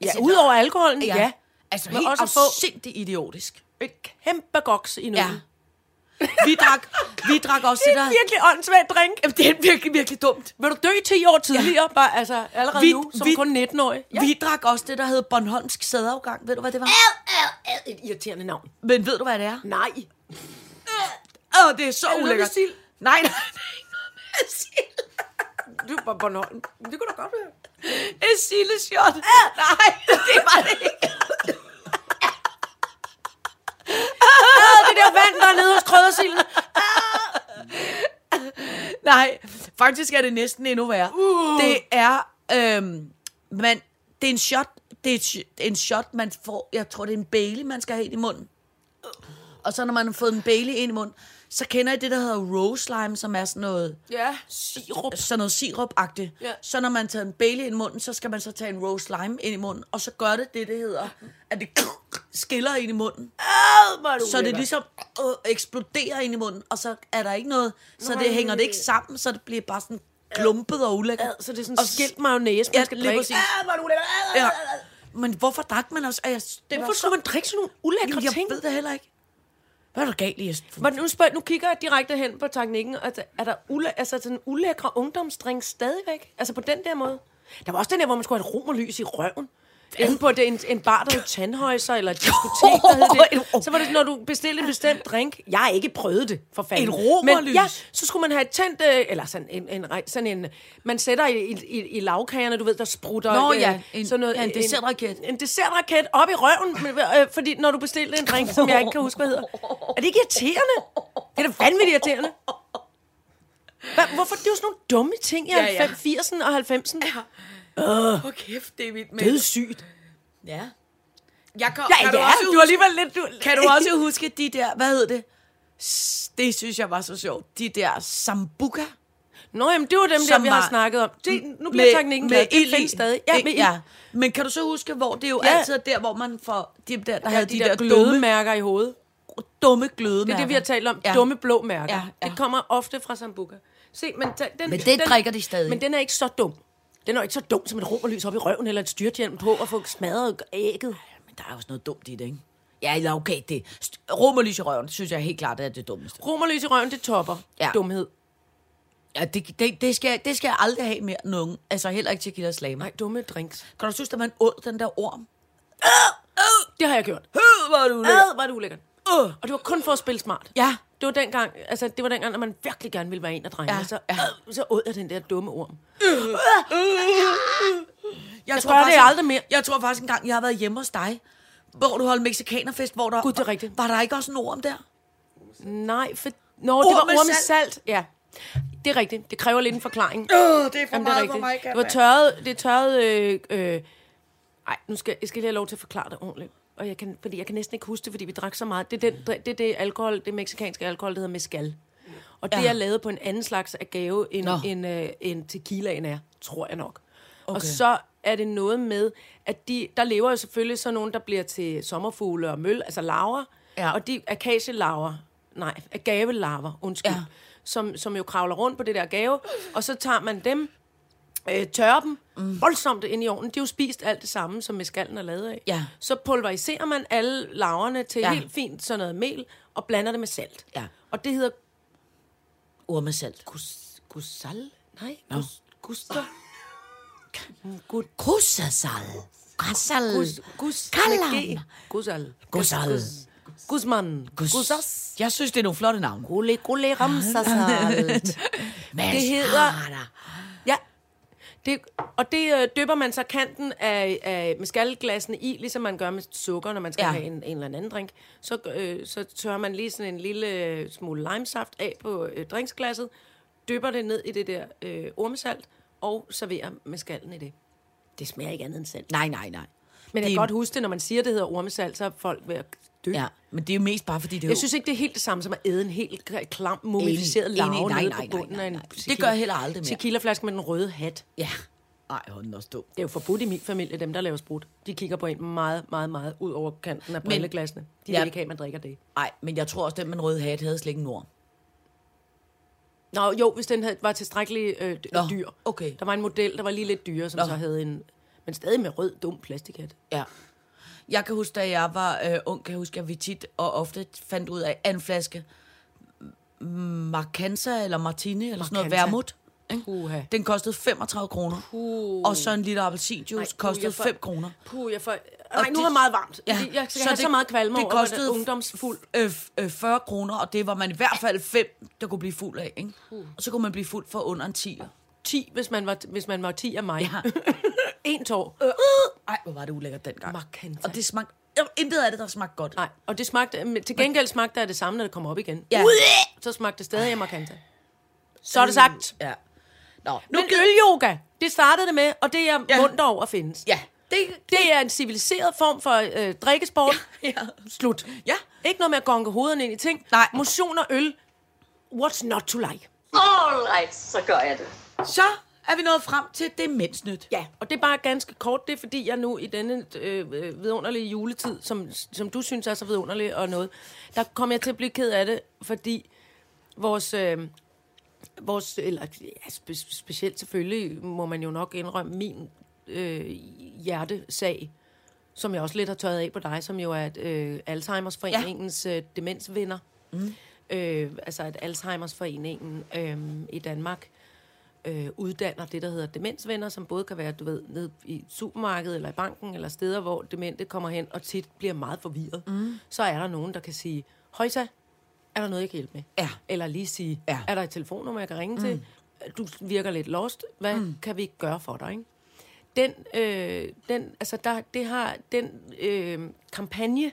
ja, ud over alkoholen, ja. ja. Altså, Men helt også afsindigt idiotisk. Et kæmpe goks i Ja. nøden. Vi drak, vi drak også Det det er der... en virkelig åndssvagt drink. Jamen, det er virkelig, virkelig dumt. Vil du dø 10 år tidligere, ja. bare, altså allerede Vi- nu, som vi- kun 19-årig? Ja. Vi drak også det, der hed Bornholmsk sædafgang. Ved du, hvad det var? ad, ad, et irriterende navn. Men ved du, hvad det er? Nej. Åh, det er så Er ulækkert. Nej, nej, er ikke noget med sild. Du var Bornholm. Det kunne da godt være. En sildeshot. Nej, det var det ikke. Ah, det der vand, der er nede hos kryddersilden. Nej, faktisk er det næsten endnu værre. Uh. Det er, øhm, man, det er en shot, det er, et, det er en shot, man får, jeg tror, det er en Bailey, man skal have ind i munden. Og så når man har fået en Bailey ind i munden, så kender jeg det, der hedder rose lime, som er sådan noget, Ja, sirup. sådan noget sirup-agtigt. Ja. Så når man tager en Bailey ind i munden, så skal man så tage en rose lime ind i munden, og så gør det det, det hedder, at det skiller ind i munden. Du Så det ligesom øh, eksploderer ind i munden, og så er der ikke noget, så det hænger det ikke sammen, så det bliver bare sådan klumpet og ulækkert. Så det er sådan Og skilt mayonnaise, man Ja, skal drikke. præcis. Ja. Men hvorfor drak man også? Jeg, det Hvorfor var skulle man drikke sådan nogle ulækre Jamen, jeg ting? ved det heller ikke. Hvad er der galt i? Men nu, spørg, nu kigger jeg direkte hen på teknikken. Er der ulæ- altså, sådan en ulækre ungdomsdrink stadigvæk? Altså på den der måde? Der var også den der, hvor man skulle have et romerlys i røven. Inde på det, en, en bar, der hed Tandhøjser, eller et diskotek, der hed det. Så var det når du bestilte en bestemt drink. Jeg har ikke prøvet det, for fanden. Et romerlys? Men ja, så skulle man have et tændt, øh, eller sådan en, en, sådan en, man sætter i, i, i, i lavkagerne, du ved, der sprutter. Nå øh, ja, en- sådan noget, ja, en dessertraket. En, en dessertraket op i røven, men, øh, fordi når du bestilte en drink, som jeg ikke kan huske, hvad hedder. Er det ikke irriterende? Det er da vanvittigt irriterende. Hva, hvorfor? Det er jo sådan nogle dumme ting i Ja, ja. 80'erne og 90'erne. Åh, oh, kæft, det er vildt med. Dødssygt. Ja. Jeg kan, Ja, kan, du ja, også du er alligevel lidt... Du, kan du også huske de der, hvad hed det? Det synes jeg var så sjovt. De der sambuca. Nå, jamen, det var dem der, vi har snakket om. Det, nu bliver teknikken glad. Det findes stadig. Ja, med ja. Men kan du så huske, hvor det er jo Ja. altid er der, hvor man får de der, der Ja, havde de, de, der, der, dumme, glødemærker i hovedet. dumme glødemærker. Det er det, vi har talt om. Ja. Dumme blå mærker. Ja, ja. Det kommer ofte fra Sambuca. Se, men, den, Men den den, drikker de stadig. Men den er ikke så dum. Den er jo ikke så dum som et romerlys op i røven, eller et styrthjelm på, og få smadret ægget. Men der er også noget dumt i det, ikke? Ja, eller okay, det romerlys i røven, det synes jeg helt klart er det dummeste. Romerlys i røven, det topper Ja. dumhed. Ja, det, det, det, skal, det skal jeg aldrig have mere nogen. Altså heller ikke tequila slamer. Nej, dumme drinks. Kan du synes, at man åd den der orm? Det har jeg gjort. Øh, hvor er du ulækker. Ad, var det ulækkert. Øh. Og det var kun for at spille smart. Ja. Det var dengang, altså det var dengang, når man virkelig gerne ville være en af drengene, Ja, så, øh, så åd jeg den der dumme orm. Jeg, gør det aldrig mere. Jeg tror faktisk engang, jeg har været hjemme hos dig, hvor du holdt mexikanerfest, hvor der... Gud, det er rigtigt. Var der ikke også en orm der? Nej, for... Nå, det var orm med salt. salt. Ja, det er rigtigt. Det kræver lidt en forklaring. Åh, det er for Jamen, det er rigtigt. Det var tør. tørret, det er tørret, øh, øh, ej, nu skal jeg skal lige have lov til at forklare det ordentligt. Og jeg kan, fordi jeg kan næsten ikke huske det, fordi vi drak så meget. Det er, den, det, er det alkohol, det meksikanske alkohol, der hedder mezcal. Og det Ja. er lavet på en anden slags agave, end, Nå. end, øh, end tequilaen er, tror jeg nok. Okay. Og så er det noget med, at de, der lever jo selvfølgelig så nogen, der bliver til sommerfugle og møl, altså laver. Ja. Og de akacielaver, nej, agavelarver, undskyld, ja. som, som jo kravler rundt på det der gave, og så tager man dem, øh, tørrer dem mm. voldsomt ind i ovnen. De har jo spist alt det samme, som meskallen er lavet af. Ja. Så pulveriserer man alle laverne til Ja. helt fint sådan noget mel, og blander det med salt. Ja. Og det hedder Ormesalt. gus, gusal? Nej, gus, guster. Gus, Kussasal. Grassal. gus, gus, Kallam. med G. Gusal. Gusal. Gus. Gusas. Jeg synes, det er nogle flotte navne. Gule, gule, ramsasalt. Det hedder... Ja. Det, og det øh, dypper man så kanten af, af mescalglassene i, ligesom man gør med sukker, når man skal Ja. have en, en eller anden drink. Så, øh, så tørrer man lige sådan en lille øh, smule limesaft af på øh, drinksglasset, dypper det ned i det der øh, ormesalt, og serverer mescalen i det. Det smager ikke andet end salt. Nej, nej, nej. Men jeg Det- kan godt huske det, når man siger, det hedder ormesalt, så er folk ved at dø. Ja, men det er jo mest bare, fordi det er Jeg jo- synes ikke, det er helt det samme som at æde en helt klam, mumificeret larve. Nej, nede nej, på nej, bunden nej, af en nej. Det gør jeg heller aldrig mere. Tequilaflaske med den røde hat. Ja. Ej, hold den også dum. Det er jo forbudt i min familie, dem der laver sprut. De kigger på en meget, meget, meget ud over kanten af brilleglasene. De Ja. vil ikke have, at man drikker det. Nej, men jeg tror også, den med en rød hat havde slet ikke en. Nå, jo, hvis den havde, var tilstrækkelig øh, Nå, dyr. okay. Der var en model, der var lige lidt dyre, som Nå. så havde en... Men stadig med rød, dum plastikhat. Ja. Jeg kan huske, da jeg var øh, ung, kan jeg huske, at vi tit og ofte fandt ud af, at en flaske Marcanza eller Martini eller sådan noget Marcanza. vermut. ikke? Puha. Den kostede 35 kroner. Puh. Og så en liter appelsinjuice Nej, puh, kostede jeg får- 5 kroner. Puh, jeg får... Nej, nu er det meget varmt. Ja. Jeg skal så det- så meget kvalme det over, kostede ungdomsfuld. Øh, øh, 40 kroner, og det var man i hvert fald fem, der kunne blive fuld af. Ikke? Og så kunne man blive fuld for under en 10'er. 10, hvis man var, hvis man var 10 af mig. Ja. en tår. Ej, hvor var det ulækkert dengang. Marcanza. Og det smagte... Ja, Intet af det, der smagte godt. Nej, og det smagte, men til gengæld smagte det det samme, når det kommer op igen. Ja. Så smagte det stadig af markanta. Så er det sagt. Ja. Nå, nu Men ølyoga, det startede det med, og det er jeg Ja. ja. munter over findes. Ja, det, Det er en civiliseret form for øh, drikkesport. Ja. Slut. Ja. Ikke noget med at gonke hovederne ind i ting. Nej. Motion og øl. What's not to like? All right, så gør jeg det. Så er vi nået frem til demensnyt. Ja, og det er bare ganske kort. Det er fordi, jeg nu i denne øh, øh, vidunderlige juletid, som, som du synes er så vidunderlig og noget, der kommer jeg til at blive ked af det, fordi vores... Øh, vores, eller ja, spe, specielt selvfølgelig må man jo nok indrømme min øh, hjertesag, som jeg også lidt har tørret af på dig, som jo er et, øh, Alzheimers Foreningens øh, demensvinder. Mm. Øh, altså at Alzheimers Foreningen øh, i Danmark øh, uddanner det, der hedder demensvenner, som både kan være, du ved, ned i supermarkedet eller i banken, eller steder, hvor demente kommer hen og tit bliver meget forvirret. Mm. Så er der nogen, der kan sige, Højsa, er der noget, jeg kan hjælpe med? Ja. Eller lige sige, Ja. er der et telefonnummer, jeg kan ringe mm. til? Du virker lidt lost. Hvad mm. kan vi gøre for dig? Ikke? Den, øh, den, altså der, det har, den øh, kampagne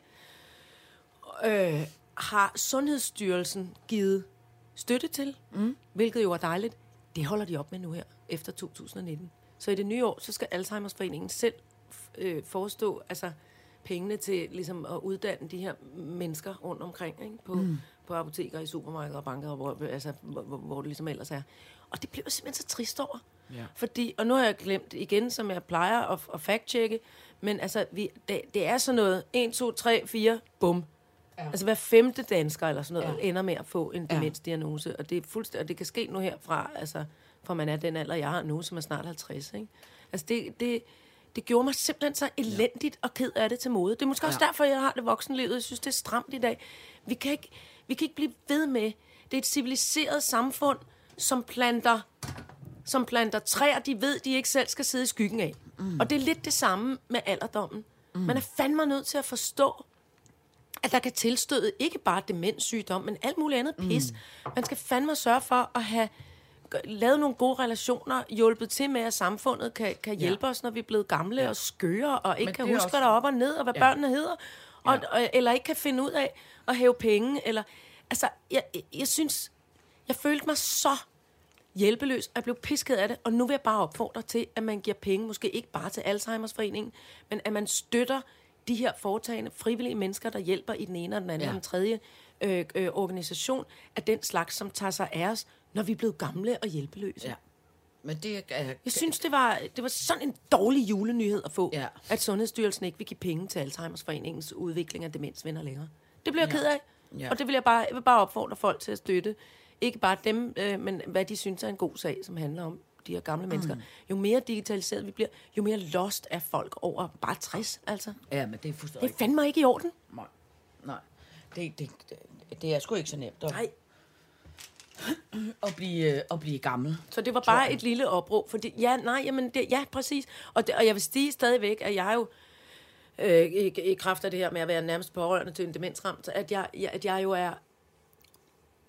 øh, har Sundhedsstyrelsen givet støtte til, mm. hvilket jo er dejligt. Det holder de op med nu her, efter 2019. Så i det nye år, så skal Alzheimers Foreningen selv øh, forestå altså, pengene til ligesom, at uddanne de her mennesker rundt omkring ikke? På, mm. på apoteker, i supermarkeder og banker, og hvor, altså, hvor, hvor, hvor det ligesom ellers er. Og det bliver jeg simpelthen så trist over. Ja. Fordi, og nu har jeg glemt igen, som jeg plejer at, at fact-checke, men altså, vi, det, det er sådan noget, 1, 2, 3, 4, bum. Ja. Altså hver femte dansker eller sådan noget ja. ender med at få en demensdiagnose, og det er fuldstændig, og det kan ske nu her fra, altså for man er den alder, jeg har nu, som er snart 50. Ikke? Altså det, det, det gjorde mig simpelthen så elendigt og ked af det til mode. Det er måske også derfor, jeg har det voksenlivet. Jeg synes, det er stramt i dag. Vi kan ikke, vi kan ikke blive ved med. Det er et civiliseret samfund, som planter som planter træer, de ved, de ikke selv skal sidde i skyggen af. Mm. Og det er lidt det samme med alderdommen. Mm. Man er fandme nødt til at forstå, at der kan tilstøde ikke bare demenssygdom, men alt muligt andet pis. Mm. Man skal fandme sørge for at have lavet nogle gode relationer, hjulpet til med, at samfundet kan, kan hjælpe ja. os, når vi er blevet gamle ja. og skøre, og ikke Men kan huske, også- hvad der er op og ned, og hvad ja. børnene hedder, og, ja. og, eller ikke kan finde ud af at hæve penge. Eller, altså, jeg, jeg, jeg synes, jeg følte mig så hjælpeløs, og jeg blev pisket af det, og nu vil jeg bare opfordre til, at man giver penge, måske ikke bare til Alzheimers foreningen, men at man støtter de her foretagende frivillige mennesker, der hjælper i den ene og den anden ja. Ja. og den tredje øh, øh, organisation, af den slags, som tager sig af os, når vi er blevet gamle og hjælpeløse. Ja. Men det er... Jeg synes, det var, det var sådan en dårlig julenyhed at få, Ja. at Sundhedsstyrelsen ikke vil give penge til Alzheimers foreningens udvikling af demensvenner længere. Det bliver jeg ked af, Ja. og det vil jeg bare, jeg vil bare opfordre folk til at støtte. Ikke bare dem, øh, men hvad de synes er en god sag, som handler om de her gamle mm. mennesker. Jo mere digitaliseret vi bliver, jo mere lost er folk over bare 60, altså. Ja, men det er fuldstændig Det er fandme ikke i orden. Nej. Nej. Det, det, det, det er sgu ikke så nemt at, Nej. at, blive, øh, at blive gammel. Så det var bare et lille opråb, fordi ja, nej, jamen det, ja, præcis. Og, det, og jeg vil sige stadigvæk, at jeg jo, øh, i, i kraft af det her med at være nærmest pårørende til en demensramt, at jeg, jeg, at jeg jo er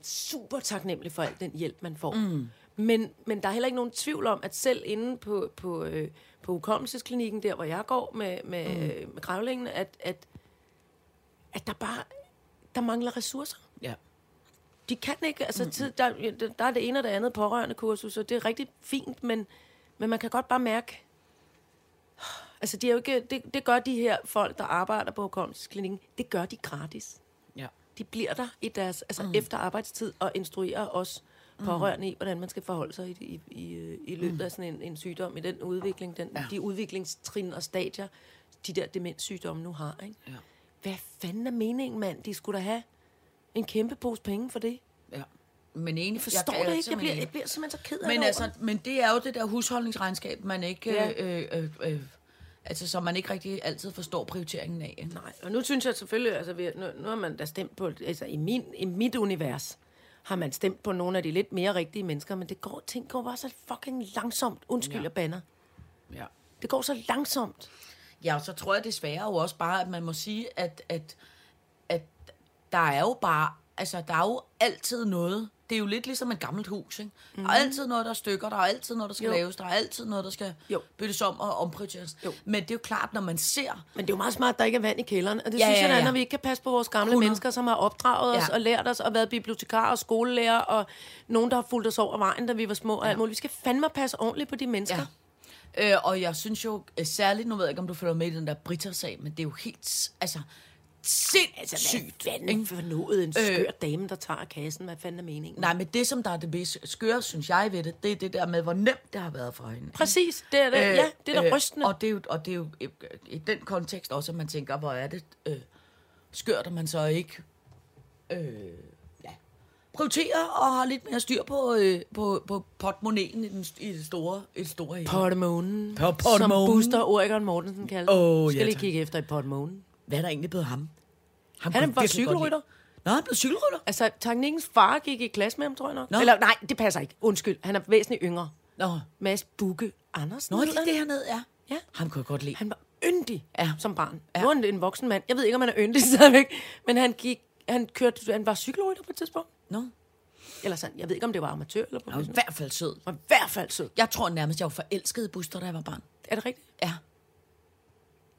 super taknemmelig for al den hjælp, man får. Mm. Men, men der er heller ikke nogen tvivl om, at selv inde på, på, øh, på hukommelsesklinikken, der hvor jeg går med, med, mm. med grævlingen, at, at, at der bare der mangler ressourcer. Ja. De kan ikke, altså mm. tid, der, der er det ene og det andet pårørende kursus, og det er rigtig fint, men, men man kan godt bare mærke, altså de er jo ikke, det, det gør de her folk, der arbejder på hukommelsesklinikken, det gør de gratis. Ja. De bliver der i deres, altså mm. efter arbejdstid og instruerer os pårørende i, hvordan man skal forholde sig i, i, i, øh, i løbet af sådan en, en sygdom, i den udvikling, den, ja. de udviklingstrin og stadier, de der demenssygdomme nu har. Ikke? Ja. Hvad fanden er meningen, mand? De skulle da have en kæmpe pose penge for det. ja. Men egentlig Forstår jeg, det ikke? Jeg bliver, jeg bliver simpelthen så ked af Men det altså, men det er jo det der husholdningsregnskab, man ikke, Ja. ja. øh, øh, øh, altså som man ikke rigtig altid forstår prioriteringen af. Nej, og nu synes jeg selvfølgelig, altså vi, nu, nu har man da stemt på, altså i, min, i mit univers, har man stemt på nogle af de lidt mere rigtige mennesker, men det går, ting går bare så fucking langsomt. Undskyld, ja. Jeg banner. Ja. Det går så langsomt. Ja, og så tror jeg desværre jo også bare, at man må sige, at, at, at der er jo bare, altså der er jo altid noget. Det er jo lidt ligesom et gammelt hus, ikke? Mm. Der er altid noget, der er stykker, der er altid noget, der skal Jo. laves, der er altid noget, der skal Jo. byttes om og omprioriteres. Men det er jo klart, når man ser, Men det er jo meget smart, at der ikke er vand i kælderen. Og det Ja, synes jeg, ja, da, ja. når vi ikke kan passe på vores gamle 100. mennesker, som har opdraget os Ja. og lært os og været bibliotekarer og skolelærer og nogen, der har fulgt os over vejen, da vi var små og alt muligt. Vi skal fandme passe ordentligt på de mennesker. Ja. Øh, og jeg synes jo øh, særligt, nu ved jeg ikke, om du følger med i den der Britta-sag, men det er jo helt, altså, sindssygt. Hvad fanden for noget en skør dame, der tager kassen? Hvad fanden er meningen? Nej, men det, som der er det mest skøre, synes jeg ved det, det er det der med, hvor nemt det har været for hende. Præcis, det er det. Øh, ja, det er da rystende. Og det er jo, og det er jo øh, i den kontekst også, at man tænker, hvor er det øh, skørt, at man så ikke øh, ja, prioriterer og har lidt mere styr på, øh, på, på portemonnaien i, den, i det store, i det store hele. Portemonen, På som. Buster Oregon Mortensen kalder Åh, oh, Skal ja, lige kigge efter i portemonen. Hvad er der egentlig blevet ham? Ham Han jeg godt cykelrytter. Nå, han blev cykelrytter. Altså, Teknikkens far gik i klasse med ham, tror jeg nok. Nå. Eller nej, det passer ikke. Undskyld, han er væsentligt yngre. Nå, Mads Bukke Andersen. Nå det er det hernede, ja. Ja. Ham kunne jeg godt lide. Han var yndig Ja. som barn. Ja. Nu er han en voksen mand. Jeg ved ikke, om han er yndig stadigvæk, men han gik, han kørte, han var cykelrytter på et tidspunkt. Nå, Eller sådan, jeg ved ikke, om det var amatør eller han var i hvert fald sød. Han var i hvert fald sød. Jeg tror nærmest, jeg var forelsket i Buster, da jeg var barn. Er det rigtigt? Ja,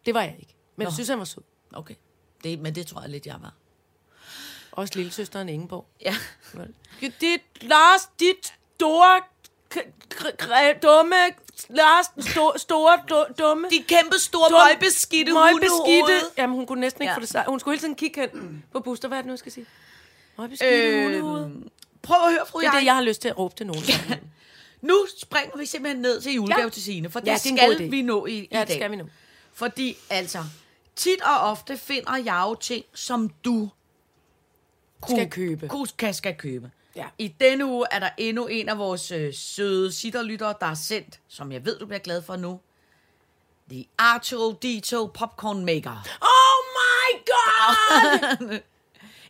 Det var jeg ikke. Men jeg Nå. synes, han var sød. Okay. Det, men det tror jeg lidt, jeg var. Også lille søsteren Ingeborg. Ja. Dit, Lars, dit store, dumme, Lars, sto, store, du, dumme. De kæmpe store Dum- møgbeskidte møgbeskidte. Jamen, hun kunne næsten ikke Ja. få det sagt. Hun skulle hele tiden kigge hen på Buster. Hvad er det nu, jeg skal sige? Møgbeskidte øh. Prøv at høre, fru Det er jeg. det, jeg har lyst til at råbe til nogen. Nu springer vi simpelthen ned til julegave Ja. til Signe, for Ja, det det skal vi nå i, i ja, dag. det skal vi nu. Fordi altså, tit og ofte finder jeg jo ting, som du kunne, Skal købe. Kunne, kan, skal købe. Ja. I denne uge er der endnu en af vores øh, søde sitterlyttere, der har sendt, som jeg ved, du bliver glad for nu, The Arturo Dito Popcorn Maker. Oh my god!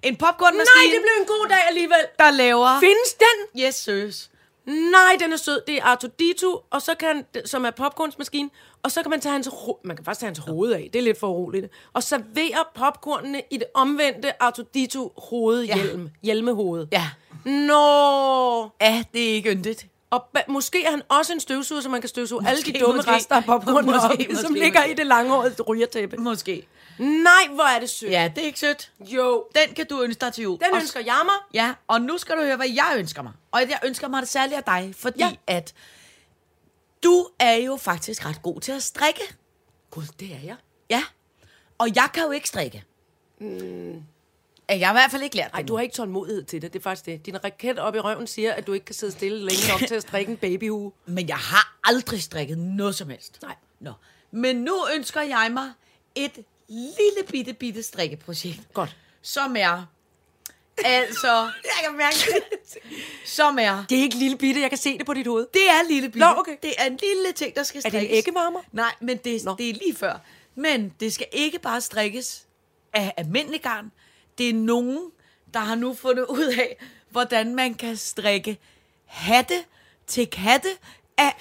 En popcornmaskine, Nej, det blev en god dag alligevel. der laver... Findes den? Yes, søs. Nej, den er sød. Det er Artudito, og så kan, som er popcornsmaskine, og så kan man tage hans, man kan faktisk tage hans hoved af, det er lidt for uroligt, og servere popcornene i det omvendte Artudito hovedhjelm, ja. hjelmehoved. Ja. Nå! Ja, det er ikke yndigt. Og måske er han også en støvsuger, så man kan støvsuge alle de Måske, dumme måske. rester af popcorn, Måske, op, måske, som måske. ligger i det langhårede rygertæppe. Måske. Nej, hvor er det sødt. Ja, det er ikke sødt. Jo, Den kan du ønske dig til jul. den Og- ønsker jeg mig. Ja, og nu skal du høre, hvad jeg ønsker mig. Og jeg ønsker mig det særligt af dig, fordi ja. At du er jo faktisk ret god til at strikke. Gud, det er jeg. Ja. Og jeg kan jo ikke strikke. Mm. Jeg har i hvert fald ikke lært det du har ikke tålmodighed til det. Det er faktisk det. Din raket op i røven siger, at du ikke kan sidde stille længe nok til at strikke en babyhue. Men jeg har aldrig strikket noget som helst. Nej. Nå. Men nu ønsker jeg mig et lille bitte, bitte strikkeprojekt. Godt. Som er... Altså... jeg kan mærke det. Som er... Det er ikke lille bitte, jeg kan se det på dit hoved. Det er lille bitte. Nå, okay. Det er en lille ting, der skal Er det strikkes. en æggevarmer? Nej, men det, Nå. det er lige før. Men det skal ikke bare strikkes af almindelig garn. Det er nogen, der har nu fundet ud af, hvordan man kan strikke hatte til katte af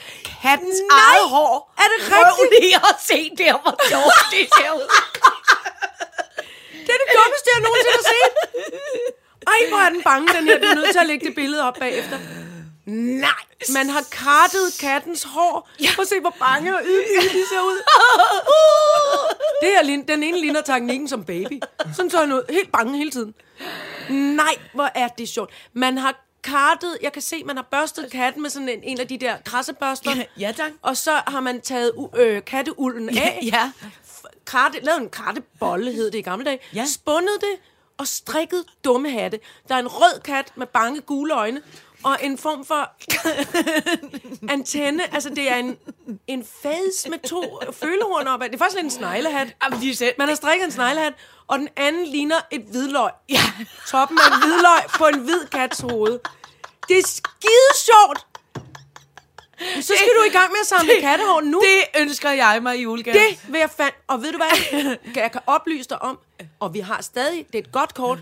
kattens Nej! eget hår. Er det Prøv rigtigt? lige at se der, hvor sjovt det ser ud. Det er det dummeste, jeg nogensinde har set. Ej, hvor er den bange, den her. Du er nødt til at lægge det billede op bagefter. Nej, man har kartet kattens hår. Ja. Prøv at se, hvor bange og ydmyge de ser ud. Det her, lign- den ene ligner teknikken som baby. Sådan så han ud. Helt bange hele tiden. Nej, hvor er det sjovt. Man har kartet, jeg kan se, man har børstet katten med sådan en, en af de der krassebørster. Ja, tak. Og så har man taget øh, katteulden af. Ja. Karte, lavet en kartebolle, hed det i gamle dage. Ja. Spundet det og strikket dumme hatte. Der er en rød kat med bange gule øjne, og en form for antenne. Altså, det er en, en fades med to følehorn op. Det er faktisk lidt en sneglehat. Jamen, selv. Man har strikket en sneglehat, og den anden ligner et hvidløg. Ja. Toppen af en hvidløg på en hvid kats hoved. Det er skide sjovt. Men Så skal du i gang med at samle kattehår nu. Det ønsker jeg mig i julegave. Det vil jeg fandt. Og ved du hvad? Jeg kan oplyse dig om, og vi har stadig, det er et godt kort,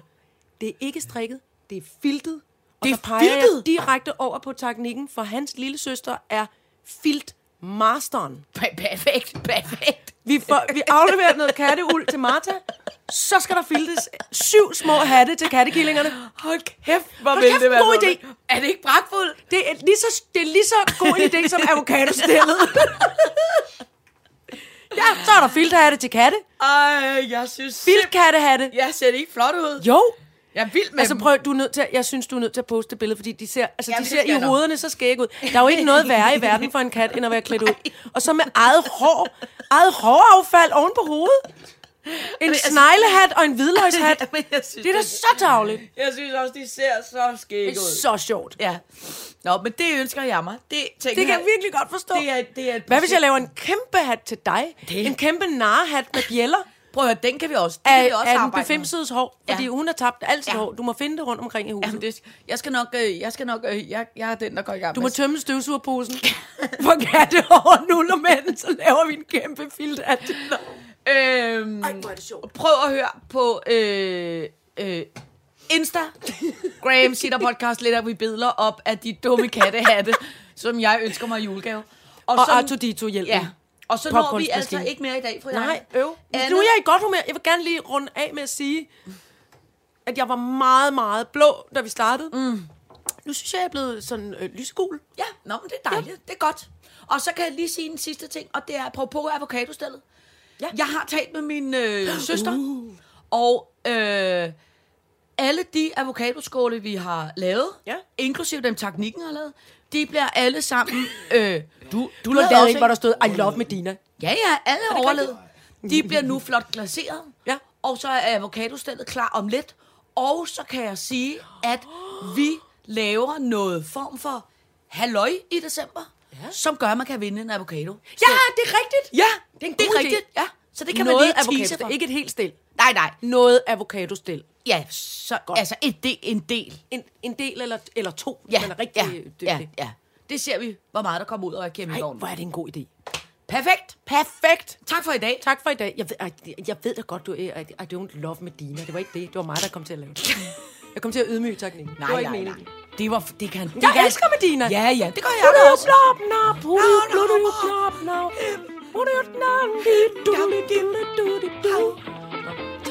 det er ikke strikket, det er filtet. Og Det der peger filtet? jeg direkte over på teknikken, for hans lille søster er filtmasteren. Per- Perfekt, perfekt. Vi, får, vi afleverer noget katteuld til Martha, så skal der filtes syv små hatte til kattekillingerne. Hold kæft, hvor Hold kæft, det være god idé. Er det ikke pragtfuldt? Det er lige så, det er lige så god en idé som avocadostillet. ja, så er der filthatte til katte. Ej, jeg synes... Filtkattehatte. Jeg ser det ikke flot ud. Jo, Jeg er vild med Altså prøv, du er nødt til, at- jeg synes, du er nødt til at poste det billede, fordi de ser, altså, Jamen, de ser i hovederne så skæg ud. Der er jo ikke noget værre i verden for en kat, end at være klædt ud. Og så med eget hår, eget håraffald oven på hovedet. En altså- sneglehat og en hvidløgshat. Men jeg synes, Det er da så tavligt. Jeg synes også, de ser så skægge Det er ud. så sjovt. Ja. Nå, men det ønsker jeg mig. Det, tænker Det kan jeg virkelig godt forstå. Det er, det er et Hvad hvis jeg laver en kæmpe hat til dig? Det- En kæmpe narhat med bjæller Prøv at høre, den kan vi også. Den kan af, vi også af den arbejde med. befimsedes hår. Fordi Ja. hun har tabt alt sit Ja. hår. Du må finde det rundt omkring i huset. Jamen, det, jeg skal nok, øh, jeg skal nok, øh, jeg, jeg er den, der går i gang Du med må tømme støvsugerposen for kattehår nu, når mænd, så laver vi en kæmpe filthat til dig. Øhm, Ej, hvor er det sjovt. prøv at høre på øh, øh, Insta. Graham Sitter Podcast lægger vi billeder op af de dumme kattehatte, som jeg ønsker mig i julegave. Og så- Artudito hjælper. Ja. Og så når vi altså ikke mere i dag, for Nej, øv. Anne- Nu er jeg i godt humør. Jeg vil gerne lige runde af med at sige, at jeg var meget, meget blå, da vi startede. Mm. Nu synes jeg, jeg er blevet sådan øh, lysgul. Ja, nå, men det er dejligt. Det er godt. Og så kan jeg lige sige en sidste ting, og det er apropos avocadostillet. Ja. Jeg har talt med min øh, søster, uh. og øh, alle de avocadoskåle, vi har lavet, Ja. inklusive dem teknikken har lavet, de bliver alle sammen... Øh, du, du, Du lavede en, hvor der stod, I love Medina. Ja, ja, alle er overlevet. De bliver nu flot glaseret. Ja. Og så er avocadostillet klar om lidt. Og så kan jeg sige, at vi laver noget form for halløj i december, ja. som gør, at man kan vinde en avocado. Ja, det er rigtigt. Ja, Det er en det er rigtigt. Ja, så det kan Noget man lige tease Det for. ikke et helt stil. Nej, Nej, noget avocadostel. Ja, så, altså et del, en del. En, en del eller, eller to, Ja, man er rigtig ja, dygtig. ja, ja. Det ser vi, hvor meget der kommer ud af kemikeren. hvor er det en god idé. Perfekt. Perfekt. Tak for i dag. Tak for i dag. Jeg ved, jeg, jeg ved da godt, du er I, don't love Medina. Det var ikke det. Det var mig, der kom til at lave det. Jeg kom til at ydmyge teknikken. det var Nej, ikke nej, meningen. nej. Det var, det kan, det Jeg kan, elsker Medina. Ja, ja, det gør jeg da også. Tak for i dag.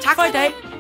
Tak for i dag.